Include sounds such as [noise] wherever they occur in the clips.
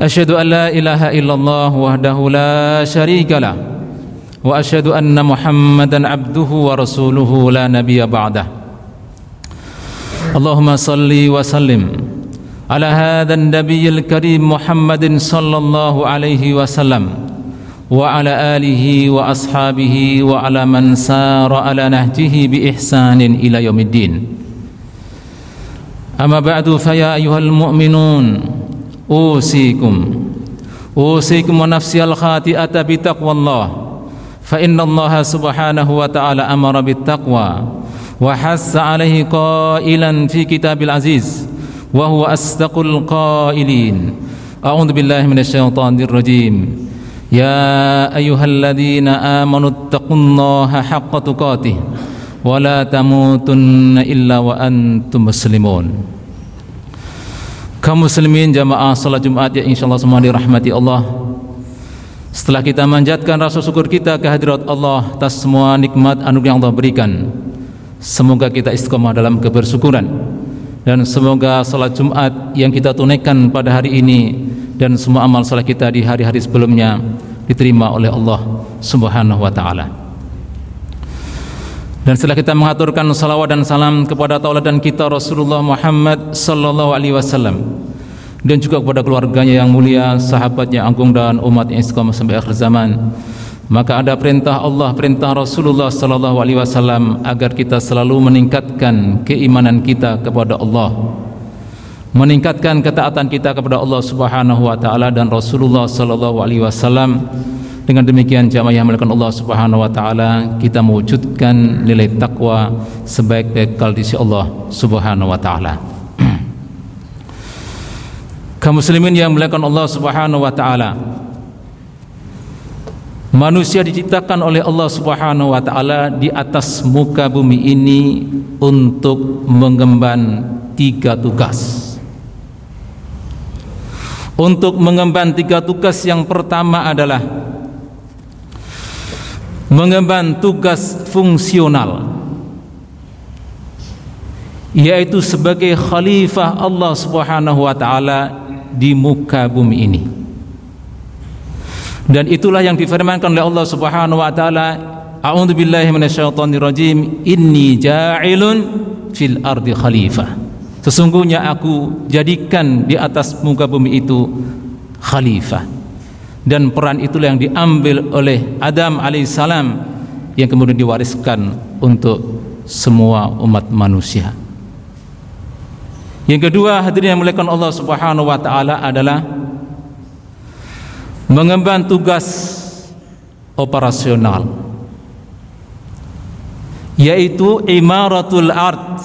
أشهد أن لا إله إلا الله وحده لا شريك له وأشهد أن محمدا عبده ورسوله لا نبي بعده. اللهم صل وسلم على هذا النبي الكريم محمد صلى الله عليه وسلم وعلى آله وأصحابه وعلى من سار على نهجه بإحسان إلى يوم الدين. أما بعد فيا أيها المؤمنون أوصيكم. أوصيكم ونفسي الخاطئة بتقوى الله. فإن الله سبحانه وتعالى أمر بالتقوى وحث عليه قائلا في كتاب العزيز وهو أصدق القائلين. أعوذ بالله من الشيطان الرجيم. يا أيها الذين آمنوا اتقوا الله حق تقاته ولا تموتن إلا وأنتم مسلمون. Kaum muslimin jamaah salat Jumat yang insyaallah semua dirahmati Allah. Setelah kita manjatkan rasa syukur kita kehadirat Allah atas semua nikmat anugerah yang Allah berikan. Semoga kita istiqomah dalam kebersyukuran dan semoga salat Jumat yang kita tunaikan pada hari ini dan semua amal salat kita di hari-hari sebelumnya diterima oleh Allah Subhanahu wa taala. Dan setelah kita mengaturkan salawat dan salam kepada tauladan kita Rasulullah Muhammad sallallahu alaihi wasallam dan juga kepada keluarganya yang mulia, sahabatnya agung dan umat yang istiqamah sampai akhir zaman. Maka ada perintah Allah, perintah Rasulullah sallallahu alaihi wasallam agar kita selalu meningkatkan keimanan kita kepada Allah. Meningkatkan ketaatan kita kepada Allah Subhanahu wa taala dan Rasulullah sallallahu alaihi wasallam dengan demikian jamaah yang melakukan Allah Subhanahu wa taala kita mewujudkan nilai takwa sebaik bekal di sisi Allah Subhanahu wa taala. [clears throat] Kaum muslimin yang melakukan Allah Subhanahu wa taala. Manusia diciptakan oleh Allah Subhanahu wa taala di atas muka bumi ini untuk mengemban tiga tugas. Untuk mengemban tiga tugas yang pertama adalah mengemban tugas fungsional yaitu sebagai khalifah Allah Subhanahu wa taala di muka bumi ini. Dan itulah yang difirmankan oleh Allah Subhanahu wa taala, A'udzu billahi minasyaitonir rajim, inni ja'ilun fil ardi khalifah. Sesungguhnya aku jadikan di atas muka bumi itu khalifah dan peran itulah yang diambil oleh Adam alaihissalam yang kemudian diwariskan untuk semua umat manusia. Yang kedua hadirin yang muliakan Allah Subhanahu wa taala adalah mengemban tugas operasional yaitu imaratul ard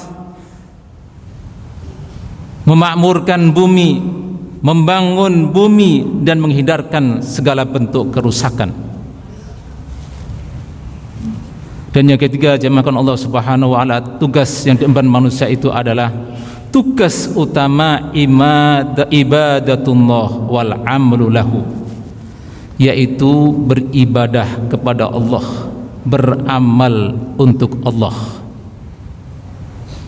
memakmurkan bumi membangun bumi dan menghindarkan segala bentuk kerusakan. Dan yang ketiga jemaahkan Allah Subhanahu wa taala tugas yang diemban manusia itu adalah tugas utama ibadatullah wal amru lahu yaitu beribadah kepada Allah, beramal untuk Allah.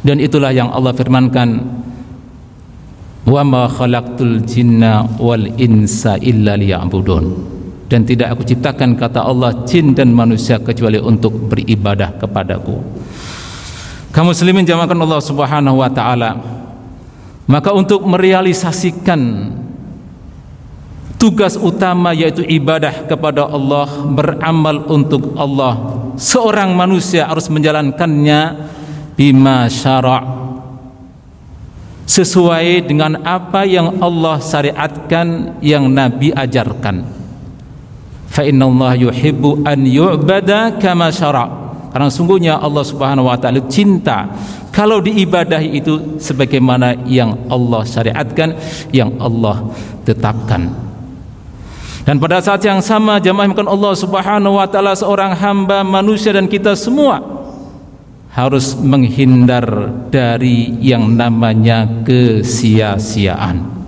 Dan itulah yang Allah firmankan wa ma khalaqtul jinna wal insa illa liya'budun. Dan tidak aku ciptakan kata Allah jin dan manusia kecuali untuk beribadah kepadaku. Kaum muslimin jamaahkan Allah Subhanahu wa taala. Maka untuk merealisasikan tugas utama yaitu ibadah kepada Allah beramal untuk Allah seorang manusia harus menjalankannya bima syara' sesuai dengan apa yang Allah syariatkan yang Nabi ajarkan. Fa inna Allah yuhibbu an yu'bada kama syara' karena sungguhnya Allah Subhanahu wa taala cinta kalau diibadahi itu sebagaimana yang Allah syariatkan yang Allah tetapkan. Dan pada saat yang sama jamaah Allah Subhanahu wa taala seorang hamba manusia dan kita semua harus menghindar dari yang namanya kesia-siaan.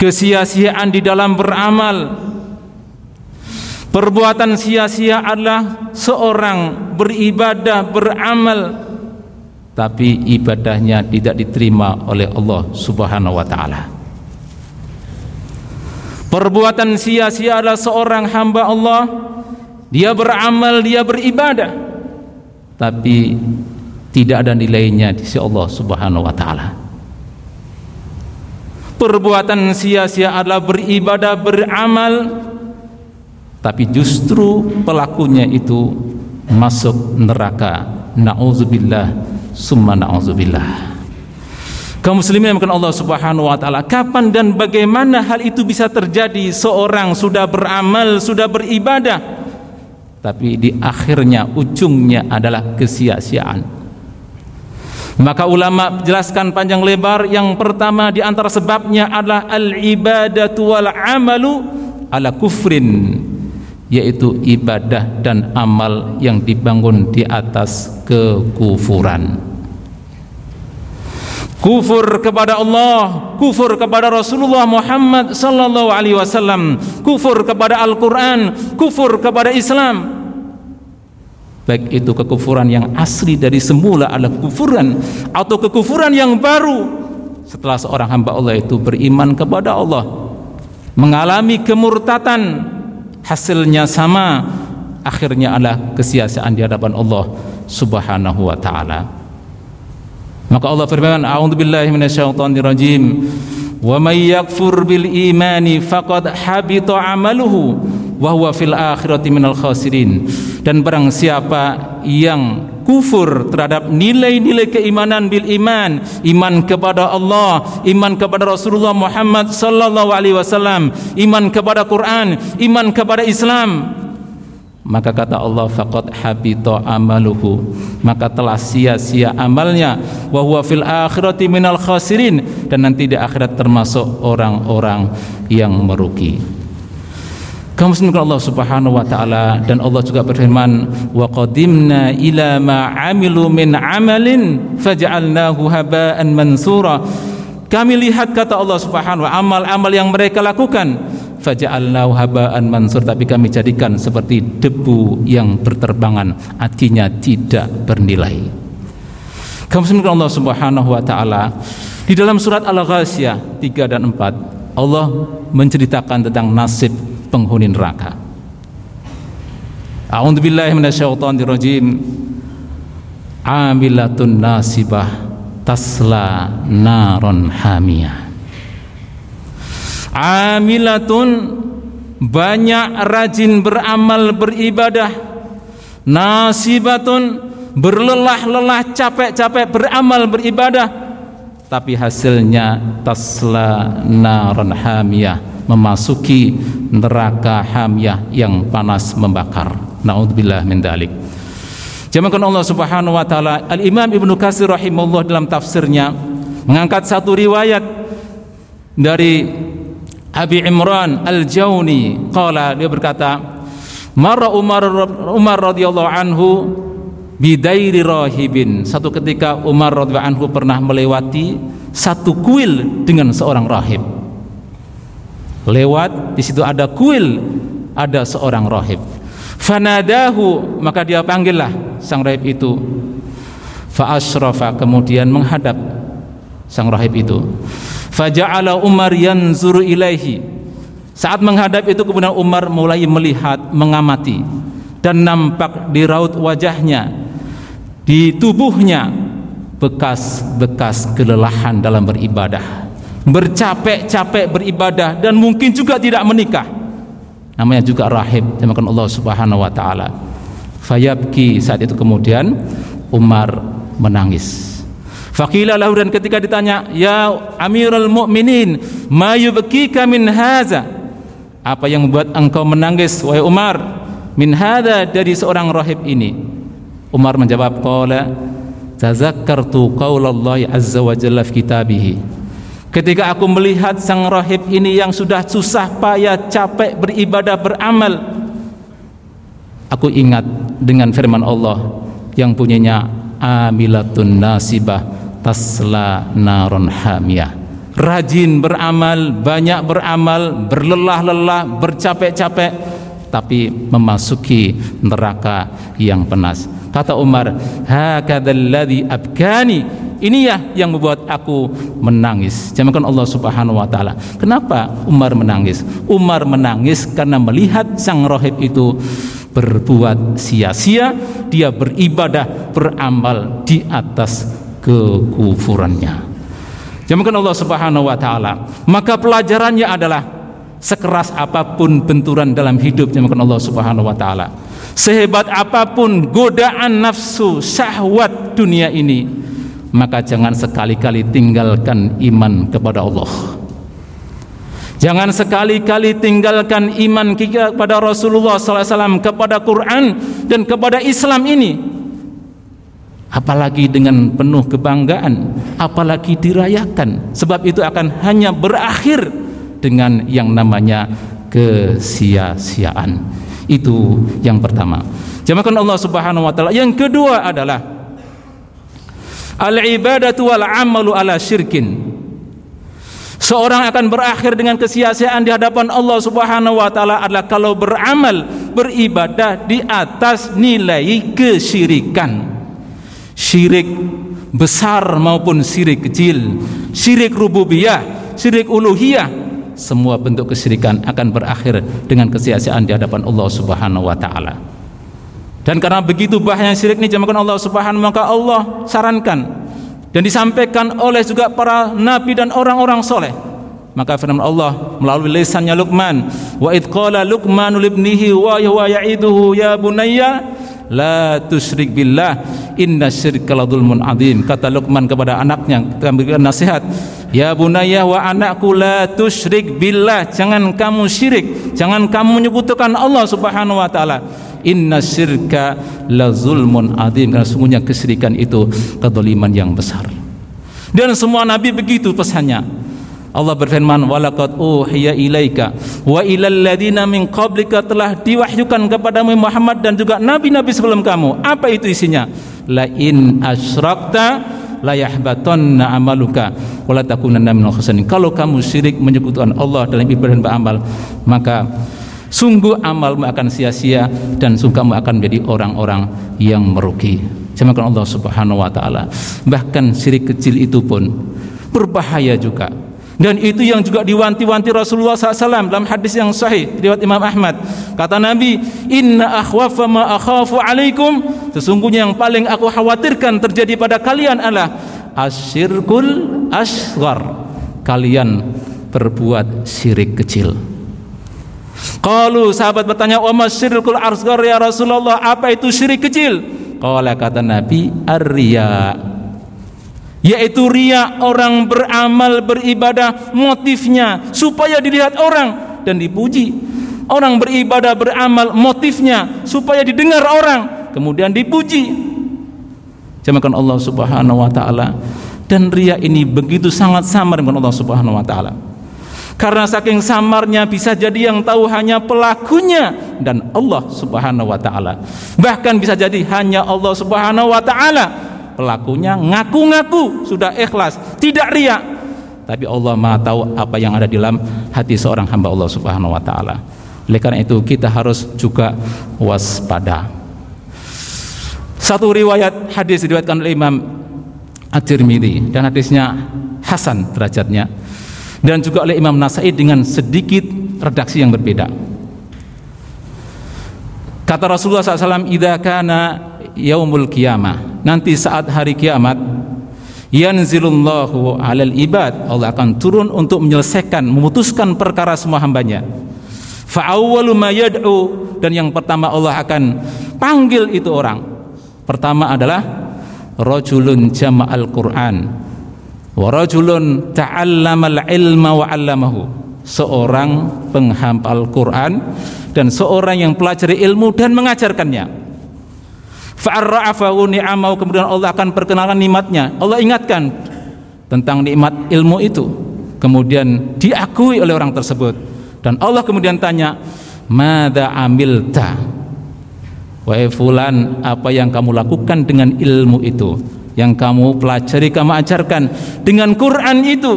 Kesia-siaan di dalam beramal. Perbuatan sia-sia adalah seorang beribadah, beramal tapi ibadahnya tidak diterima oleh Allah Subhanahu wa taala. Perbuatan sia-sia adalah seorang hamba Allah Dia beramal, dia beribadah Tapi tidak ada nilainya di sisi Allah subhanahu wa ta'ala. Perbuatan sia-sia adalah beribadah, beramal. Tapi justru pelakunya itu masuk neraka. Na'udzubillah Summa na'udzubillah. Kaum muslimin yang Allah Subhanahu wa taala kapan dan bagaimana hal itu bisa terjadi? Seorang sudah beramal sudah beribadah tapi di akhirnya ujungnya adalah kesia-siaan. Maka ulama jelaskan panjang lebar yang pertama di antara sebabnya adalah al-ibadatu wal amalu ala kufrin yaitu ibadah dan amal yang dibangun di atas kekufuran kufur kepada Allah, kufur kepada Rasulullah Muhammad sallallahu alaihi wasallam, kufur kepada Al-Qur'an, kufur kepada Islam. Baik itu kekufuran yang asli dari semula adalah kufuran atau kekufuran yang baru setelah seorang hamba Allah itu beriman kepada Allah mengalami kemurtatan hasilnya sama akhirnya adalah kesia-siaan di hadapan Allah Subhanahu wa taala. Maka Allah firman, "A'udzubillahi minasyaitonirrajim. Wa may yakfur bil imani faqad habita 'amaluhu wa huwa fil akhirati minal khasirin." Dan barang siapa yang kufur terhadap nilai-nilai keimanan bil iman, iman kepada Allah, iman kepada Rasulullah Muhammad sallallahu alaihi wasallam, iman kepada Quran, iman kepada Islam, maka kata Allah faqad habita amaluhu. Maka telah sia-sia amalnya. Wa huwa fil akhirati minal khasirin. Dan nanti di akhirat termasuk orang-orang yang merugi. Kaum muslimin Allah Subhanahu wa taala dan Allah juga berfirman wa qadimna ila ma amilu min amalin faj'alnahu haba'an mansura. Kami lihat kata Allah Subhanahu wa amal-amal yang mereka lakukan faja'alnahu haba'an mansur tapi kami jadikan seperti debu yang berterbangan. Artinya tidak bernilai. Kamu Allah Subhanahu wa taala. Di dalam surat Al-Ghasyiyah 3 dan 4 Allah menceritakan tentang nasib penghuni neraka. A'udzu billahi minasyaitonir rajim Amilatun nasibah tasla naron hamiyah amilatun banyak rajin beramal beribadah. Nasibatun berlelah-lelah capek-capek beramal beribadah. Tapi hasilnya tasla naran hamiyah memasuki neraka hamiyah yang panas membakar. Naudzubillah min dalik. Jamakan Allah Subhanahu wa taala Al Imam Ibnu Katsir rahimahullah dalam tafsirnya mengangkat satu riwayat dari Abi Imran Al-Jauni. Qala dia berkata Marra Umar Umar radhiyallahu anhu bidairi rahibin. Satu ketika Umar radhiyallahu anhu pernah melewati satu kuil dengan seorang rahib. Lewat di situ ada kuil ada seorang rahib. Fanadahu maka dia panggillah sang rahib itu. Fa kemudian menghadap sang rahib itu Faja'ala Umar yanzuru ilaihi. Saat menghadap itu kemudian Umar mulai melihat, mengamati dan nampak di raut wajahnya, di tubuhnya bekas-bekas kelelahan dalam beribadah. Bercapek-capek beribadah dan mungkin juga tidak menikah. Namanya juga rahib, dimakan Allah Subhanahu wa taala. Fayabki saat itu kemudian Umar menangis Faqila lahu dan ketika ditanya, "Ya Amirul Mukminin, ma yubkika min haza?" Apa yang membuat engkau menangis wahai Umar? Min hadza dari seorang rahib ini. Umar menjawab, "Qala tazakkartu qaulallahi azza wa jalla fi kitabih." Ketika aku melihat sang rahib ini yang sudah susah payah capek beribadah beramal Aku ingat dengan firman Allah yang punyanya amilatun nasibah tasla naron hamiyah. Rajin beramal banyak beramal berlelah-lelah bercapek-capek tapi memasuki neraka yang penas. Kata Umar hakadzalladzi abkani. Ini ya yang membuat aku menangis. Jamakan Allah Subhanahu wa taala. Kenapa Umar menangis? Umar menangis karena melihat sang rohib itu berbuat sia-sia. Dia beribadah beramal di atas kekufurannya. Jamakan Allah Subhanahu wa taala. Maka pelajarannya adalah sekeras apa pun benturan dalam hidup jemakan Allah Subhanahu wa taala. Sehebat apa pun godaan nafsu syahwat dunia ini maka jangan sekali-kali tinggalkan iman kepada Allah. Jangan sekali-kali tinggalkan iman kita kepada Rasulullah SAW, kepada Quran dan kepada Islam ini. Apalagi dengan penuh kebanggaan, apalagi dirayakan. Sebab itu akan hanya berakhir dengan yang namanya kesia-siaan. Itu yang pertama. Jamakan Allah Subhanahu wa taala. Yang kedua adalah al-ibadatu wal amalu ala syirkin. Seorang akan berakhir dengan kesia-siaan di hadapan Allah Subhanahu wa taala adalah kalau beramal, beribadah di atas nilai kesyirikan. Syirik besar maupun syirik kecil, syirik rububiyah, syirik uluhiyah, semua bentuk kesyirikan akan berakhir dengan kesia-siaan di hadapan Allah Subhanahu wa taala. Dan karena begitu bahaya syirik ini jamakan Allah Subhanahu maka Allah sarankan dan disampaikan oleh juga para nabi dan orang-orang soleh. Maka firman Allah melalui lisannya Luqman, wa id qala Luqman ibnihi wa huwa ya'iduhu ya bunayya la tusyrik billah. Inna syirka la dzulmun adzim kata Luqman kepada anaknya memberikan nasihat. Ya bunayya wa anakku la tusyrik billah. Jangan kamu syirik. Jangan kamu menyekutukan Allah Subhanahu wa taala. Inna syirka la zulmun adzim karena sungguhnya kesyirikan itu kezaliman yang besar. Dan semua nabi begitu pesannya Allah berfirman walaqad uhiya ilaika wa ilal ladina min qablika telah diwahyukan kepadamu Muhammad dan juga nabi-nabi sebelum kamu apa itu isinya la in asyrakta la yahbatanna amaluka wa la takunanna minal khasirin. Kalau kamu syirik menyekutukan Allah dalam ibadah dan beramal, maka sungguh amalmu akan sia-sia dan sungguh kamu akan menjadi orang-orang yang merugi. Jamakan Allah Subhanahu wa taala. Bahkan syirik kecil itu pun berbahaya juga dan itu yang juga diwanti-wanti Rasulullah SAW dalam hadis yang sahih riwayat Imam Ahmad. Kata Nabi inna akhwafa ma akhafu alaikum. Sesungguhnya yang paling aku khawatirkan terjadi pada kalian adalah asyirkul asghar. Kalian berbuat syirik kecil. Qalu sahabat bertanya wa masyirkul asghar ya Rasulullah? Apa itu syirik kecil? Qala kata Nabi ar-riya yaitu ria orang beramal beribadah motifnya supaya dilihat orang dan dipuji. Orang beribadah beramal motifnya supaya didengar orang kemudian dipuji. Jamakan Allah Subhanahu wa taala. Dan ria ini begitu sangat samar dengan Allah Subhanahu wa taala. Karena saking samarnya bisa jadi yang tahu hanya pelakunya dan Allah Subhanahu wa taala. Bahkan bisa jadi hanya Allah Subhanahu wa taala pelakunya ngaku-ngaku sudah ikhlas, tidak riak. Tapi Allah Maha tahu apa yang ada di dalam hati seorang hamba Allah Subhanahu wa taala. Oleh karena itu kita harus juga waspada. Satu riwayat hadis diriwayatkan oleh Imam At-Tirmidzi dan hadisnya hasan derajatnya dan juga oleh Imam Nasai dengan sedikit redaksi yang berbeda. Kata Rasulullah SAW, "Idza kana yaumul qiyamah." Nanti saat hari kiamat, yanzilullahu 'alal ibad. Allah akan turun untuk menyelesaikan, memutuskan perkara semua hambanya. Fa awwalu ma yad'u dan yang pertama Allah akan panggil itu orang. Pertama adalah rajulun jama'al Qur'an wa rajulun ta'allamal ilma wa 'allamahu. Seorang penghafal Quran dan seorang yang pelajari ilmu dan mengajarkannya fa'arra'afahu ni'amahu. Kemudian Allah akan perkenalkan nikmatnya. Allah ingatkan tentang nikmat ilmu itu. Kemudian diakui oleh orang tersebut. Dan Allah kemudian tanya mada amilta? Wahai fulan apa yang kamu lakukan dengan ilmu itu? Yang kamu pelajari kamu ajarkan dengan Quran itu.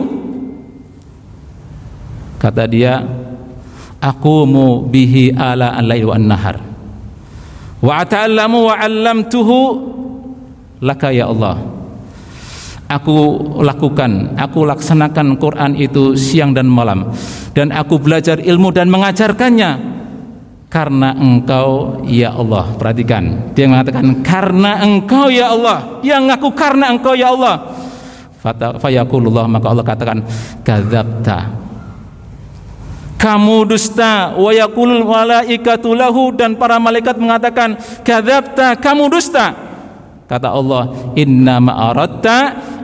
Kata dia aku mu bihi ala al-lail nahar wa ata'allamu wa 'allamtuhu laka ya Allah aku lakukan, aku laksanakan Quran itu siang dan malam dan aku belajar ilmu dan mengajarkannya karena engkau ya Allah. Perhatikan, dia mengatakan karena engkau ya Allah. Yang aku karena engkau ya Allah. Fayakulullah maka Allah katakan kadzabta kamu dusta wa yaqulul malaikatu lahu dan para malaikat mengatakan kadzabta kamu dusta kata Allah inna ma'aratta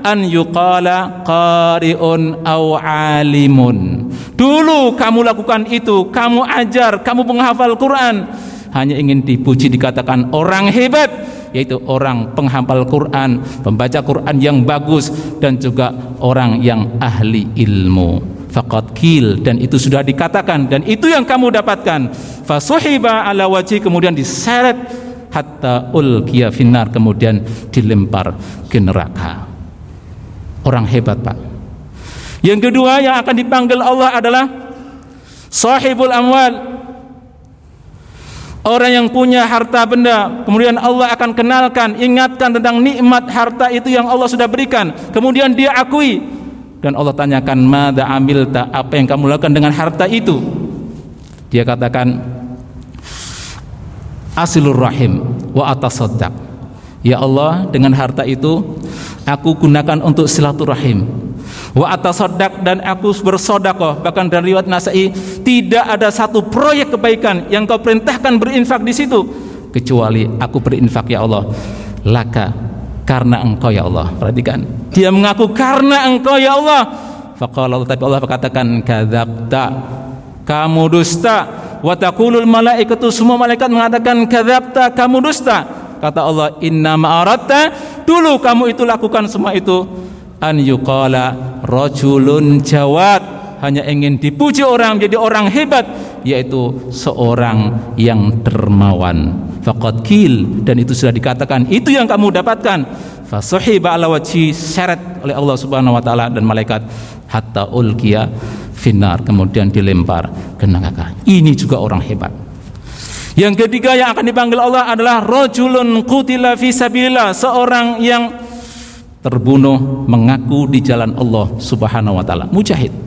an yuqala qari'un aw alimun. Dulu kamu lakukan itu, kamu ajar, kamu penghafal Quran, hanya ingin dipuji dikatakan orang hebat, yaitu orang penghafal Quran, pembaca Quran yang bagus dan juga orang yang ahli ilmu. Fakat kil dan itu sudah dikatakan dan itu yang kamu dapatkan. Fasuhiba ala wajhi kemudian diseret hatta ulqiya finnar kemudian dilempar ke neraka. Orang hebat Pak. Yang kedua yang akan dipanggil Allah adalah sahibul amwal. Orang yang punya harta benda Kemudian Allah akan kenalkan Ingatkan tentang nikmat harta itu yang Allah sudah berikan. Kemudian dia akui Dan Allah tanyakan Mada amilta? Apa yang kamu lakukan dengan harta itu? Dia katakan Asilur rahim Wa atasaddaq. Ya Allah dengan harta itu aku gunakan untuk silaturahim. Wa atasaddaq dan aku bersodakoh bahkan dari riwayat Nasai tidak ada satu proyek kebaikan yang kau perintahkan berinfak di situ kecuali aku berinfak ya Allah laka karena engkau ya Allah. Perhatikan. Dia mengaku karena engkau ya Allah. Faqala tapi Allah berkatakan kadzabta. Kamu dusta. Wa taqulul malaikatu. Semua malaikat mengatakan kadzabta kamu dusta. Kata Allah inna ma'aratta dulu kamu itu lakukan semua itu. An yuqala rajulun jawad. Hanya ingin dipuji orang jadi orang hebat yaitu seorang yang dermawan. Faqad kil dan itu sudah dikatakan itu yang kamu dapatkan. Fasuhiba ala wajhi syarat oleh Allah Subhanahu wa taala dan malaikat. Hatta ulqiya finar kemudian dilempar ke neraka. Ini juga orang hebat. Yang ketiga yang akan dipanggil Allah adalah rajulun qutila fi sabilillah, seorang yang terbunuh mengaku di jalan Allah Subhanahu wa taala, mujahid.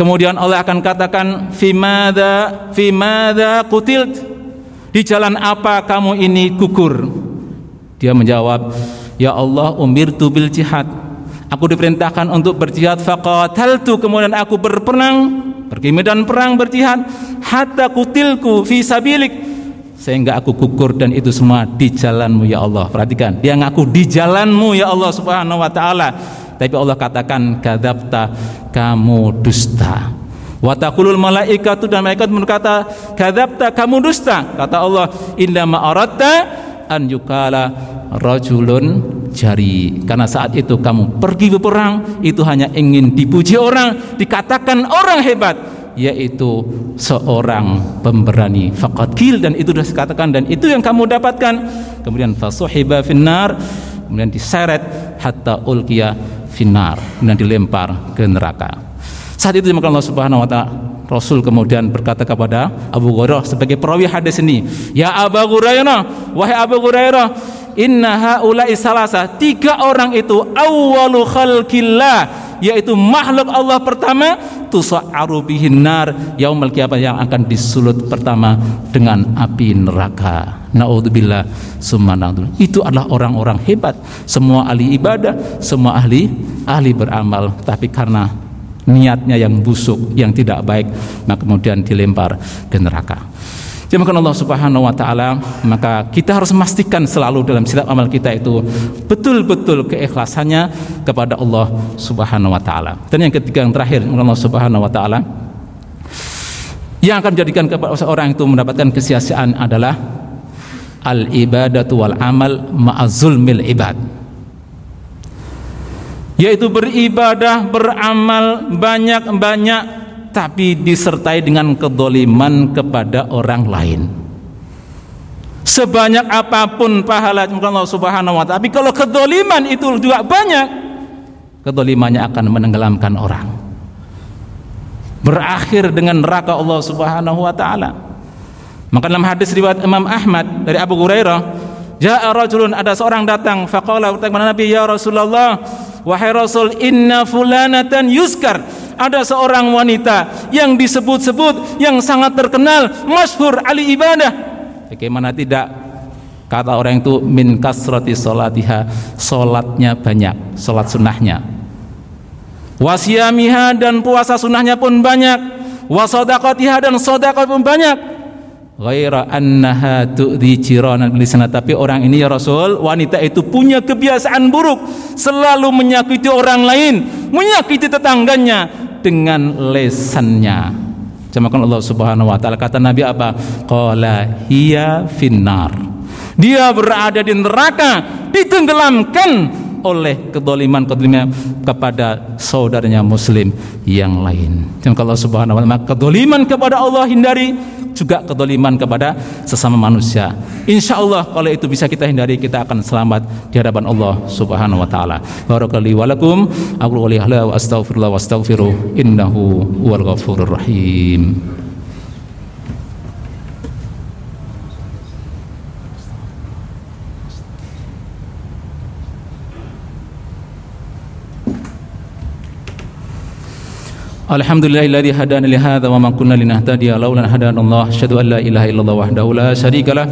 Kemudian Allah akan katakan fi madza fi madza qutilt? Di jalan apa kamu ini gugur? Dia menjawab, "Ya Allah, umirtu bil jihad." Aku diperintahkan untuk berjihad faqataltu kemudian aku berperang pergi medan perang berjihad hatta kutilku fi sabilik sehingga aku gugur dan itu semua di jalanmu ya Allah perhatikan dia ngaku di jalanmu ya Allah subhanahu wa ta'ala tapi Allah katakan kadabta kamu dusta. Wa taqulul malaikatu dan malaikat berkata kadabta kamu dusta. Kata Allah inna aratta an yukala rajulun jari. Karena saat itu kamu pergi berperang itu hanya ingin dipuji orang dikatakan orang hebat yaitu seorang pemberani. Faqad kil dan itu sudah dikatakan dan itu yang kamu dapatkan. Kemudian fasuhiba finnar. Kemudian diseret hatta ulqiya finnar kemudian dilempar ke neraka. Saat itu maka Allah Subhanahu wa taala. Rasul kemudian berkata kepada Abu Hurairah sebagai perawi hadis ini, "Ya Abu Hurairah, wahai Abu Hurairah, inna haula'i salasa tiga orang itu awwalu khalqillah yaitu makhluk Allah pertama tusa'aru bihin nar yaumul qiyamah yang akan disulut pertama dengan api neraka. Naudzubillah summa itu adalah orang-orang hebat. Semua ahli ibadah semua ahli ahli beramal. Tapi karena niatnya yang busuk yang tidak baik maka kemudian dilempar ke neraka Dimakan Allah Subhanahu wa taala, maka kita harus memastikan selalu dalam setiap amal kita itu betul-betul keikhlasannya kepada Allah Subhanahu wa taala. Dan yang ketiga yang terakhir Allah Subhanahu wa taala yang akan menjadikan kepada seorang itu mendapatkan kesia-siaan adalah al ibadatu wal amal ma'azulmil ibad. yaitu beribadah, beramal banyak-banyak tapi disertai dengan kedoliman kepada orang lain. Sebanyak apa pun pahala Allah Subhanahu wa taala, tapi kalau kedoliman itu juga banyak, kedolimannya akan menenggelamkan orang. Berakhir dengan neraka Allah Subhanahu wa taala. Maka dalam hadis riwayat Imam Ahmad dari Abu Hurairah, Ja'a rajulun ada seorang datang faqala kepada Nabi ya Rasulullah wahai Rasul inna fulanatan yuskar ada seorang wanita yang disebut-sebut yang sangat terkenal masyhur ali ibadah. Bagaimana tidak? Kata orang itu min kasrati salatiha salatnya banyak salat sunnahnya. Wasiyamiha dan puasa sunnahnya pun banyak wasodakatiha dan sodakot pun banyak. Ghaira annaha tu'dhi jiranan bilisana tapi orang ini ya Rasul wanita itu punya kebiasaan buruk. Selalu menyakiti orang lain menyakiti tetangganya dengan lesannya. Jamakan Allah Subhanahu wa taala. Kata Nabi apa? Qala hiya finnar. Dia berada di neraka ditenggelamkan oleh kedoliman-kedoliman kepada saudaranya muslim yang lain. Dan kalau subhanahu wa ta'ala. Kedoliman kepada Allah hindari juga kedoliman kepada sesama manusia. Insya Allah kalau itu bisa kita hindari kita akan selamat di hadapan Allah subhanahu wa ta'ala. Barakallahu walakum. Aku wa astaghfirullah wa astaghfiruh innahu huwal ghafurur rahim. Alhamdulillahilladzi hadana li hadza wa ma kunna linahtadiya laula an hadana Allah. Asyhadu an la ilaha illallah wahdahu la syarika lah.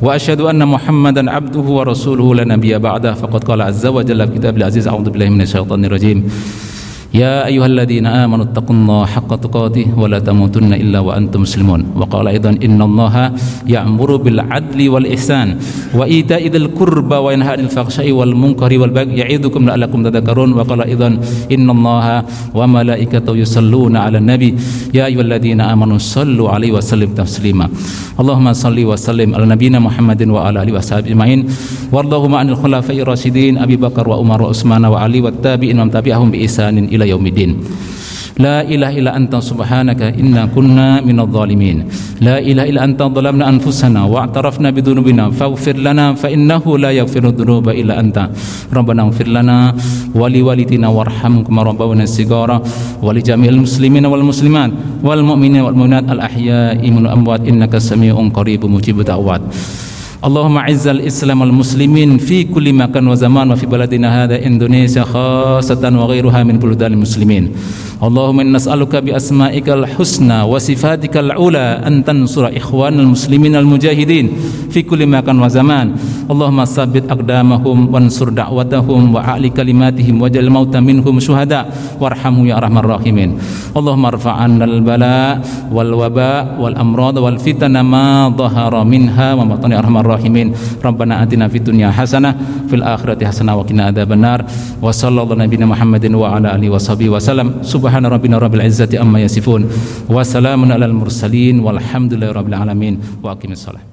Wa asyhadu anna Muhammadan abduhu wa rasuluhu la nabiyya ba'da faqad qala azza wa jalla fi kitabil aziz a'udzu billahi minasy syaithanir rajim يا أيها الذين آمنوا اتقوا الله حق تقاته ولا تموتن إلا وأنتم مسلمون. وقال أيضا إن الله يأمر بالعدل والإحسان وإيتاء ذي القربى وينهى عن الفحشاء والمنكر والبغي يعظكم لعلكم تذكرون. وقال أيضا إن الله وملائكته يصلون على النبي. يا أيها الذين آمنوا صلوا عليه وسلم تسليما. اللهم صل وسلم على نبينا محمد وعلى آله وصحبه أجمعين. وارضهم عن الخلفاء الراشدين أبي بكر وعمر وعثمان وعلي والتابعين ومن تبعهم بإحسان إلى ila yaumiddin لا إله إلا أنت سبحانك إنا كنا من الظالمين. لا إله إلا أنت ظلمنا أنفسنا واعترفنا بذنوبنا فاغفر لنا فإنه لا يغفر الذنوب إلا أنت. ربنا اغفر لنا ولوالدنا وارحمكم ربنا الصغار ولجميع المسلمين والمسلمات والمؤمنين والمؤمنات الأحياء من الأموات. إنك سميع قريب مجيب دعوات اللهم اعز الاسلام والمسلمين في كل مكان وزمان وفي بلدنا هذا إندونيسيا خاصة وغيرها من بلدان المسلمين. اللهم إن نسألك بأسمائك الحسنى وصفاتك العلى أن تنصر إخوان المسلمين المجاهدين في كل مكان وزمان. اللهم ثبت أقدامهم وانصر دعوتهم وأعلي كلماتهم واجعل الموت منهم شهداء. وارحمهم يا أرحم الراحمين. اللهم ارفع عنا البلاء والوباء والأمراض والفتن ما ظهر منها وما بطن أرحم الراحمين. ربنا آتنا في الدنيا حسنة في الآخرة حسنة وقنا عذاب النار. وصلى الله على نبينا محمد وعلى آله وصحبه وسلم. سبحان سبحان ربنا رب العزة أما يصفون وسلام على المرسلين والحمد لله رب العالمين وأقم الصلاة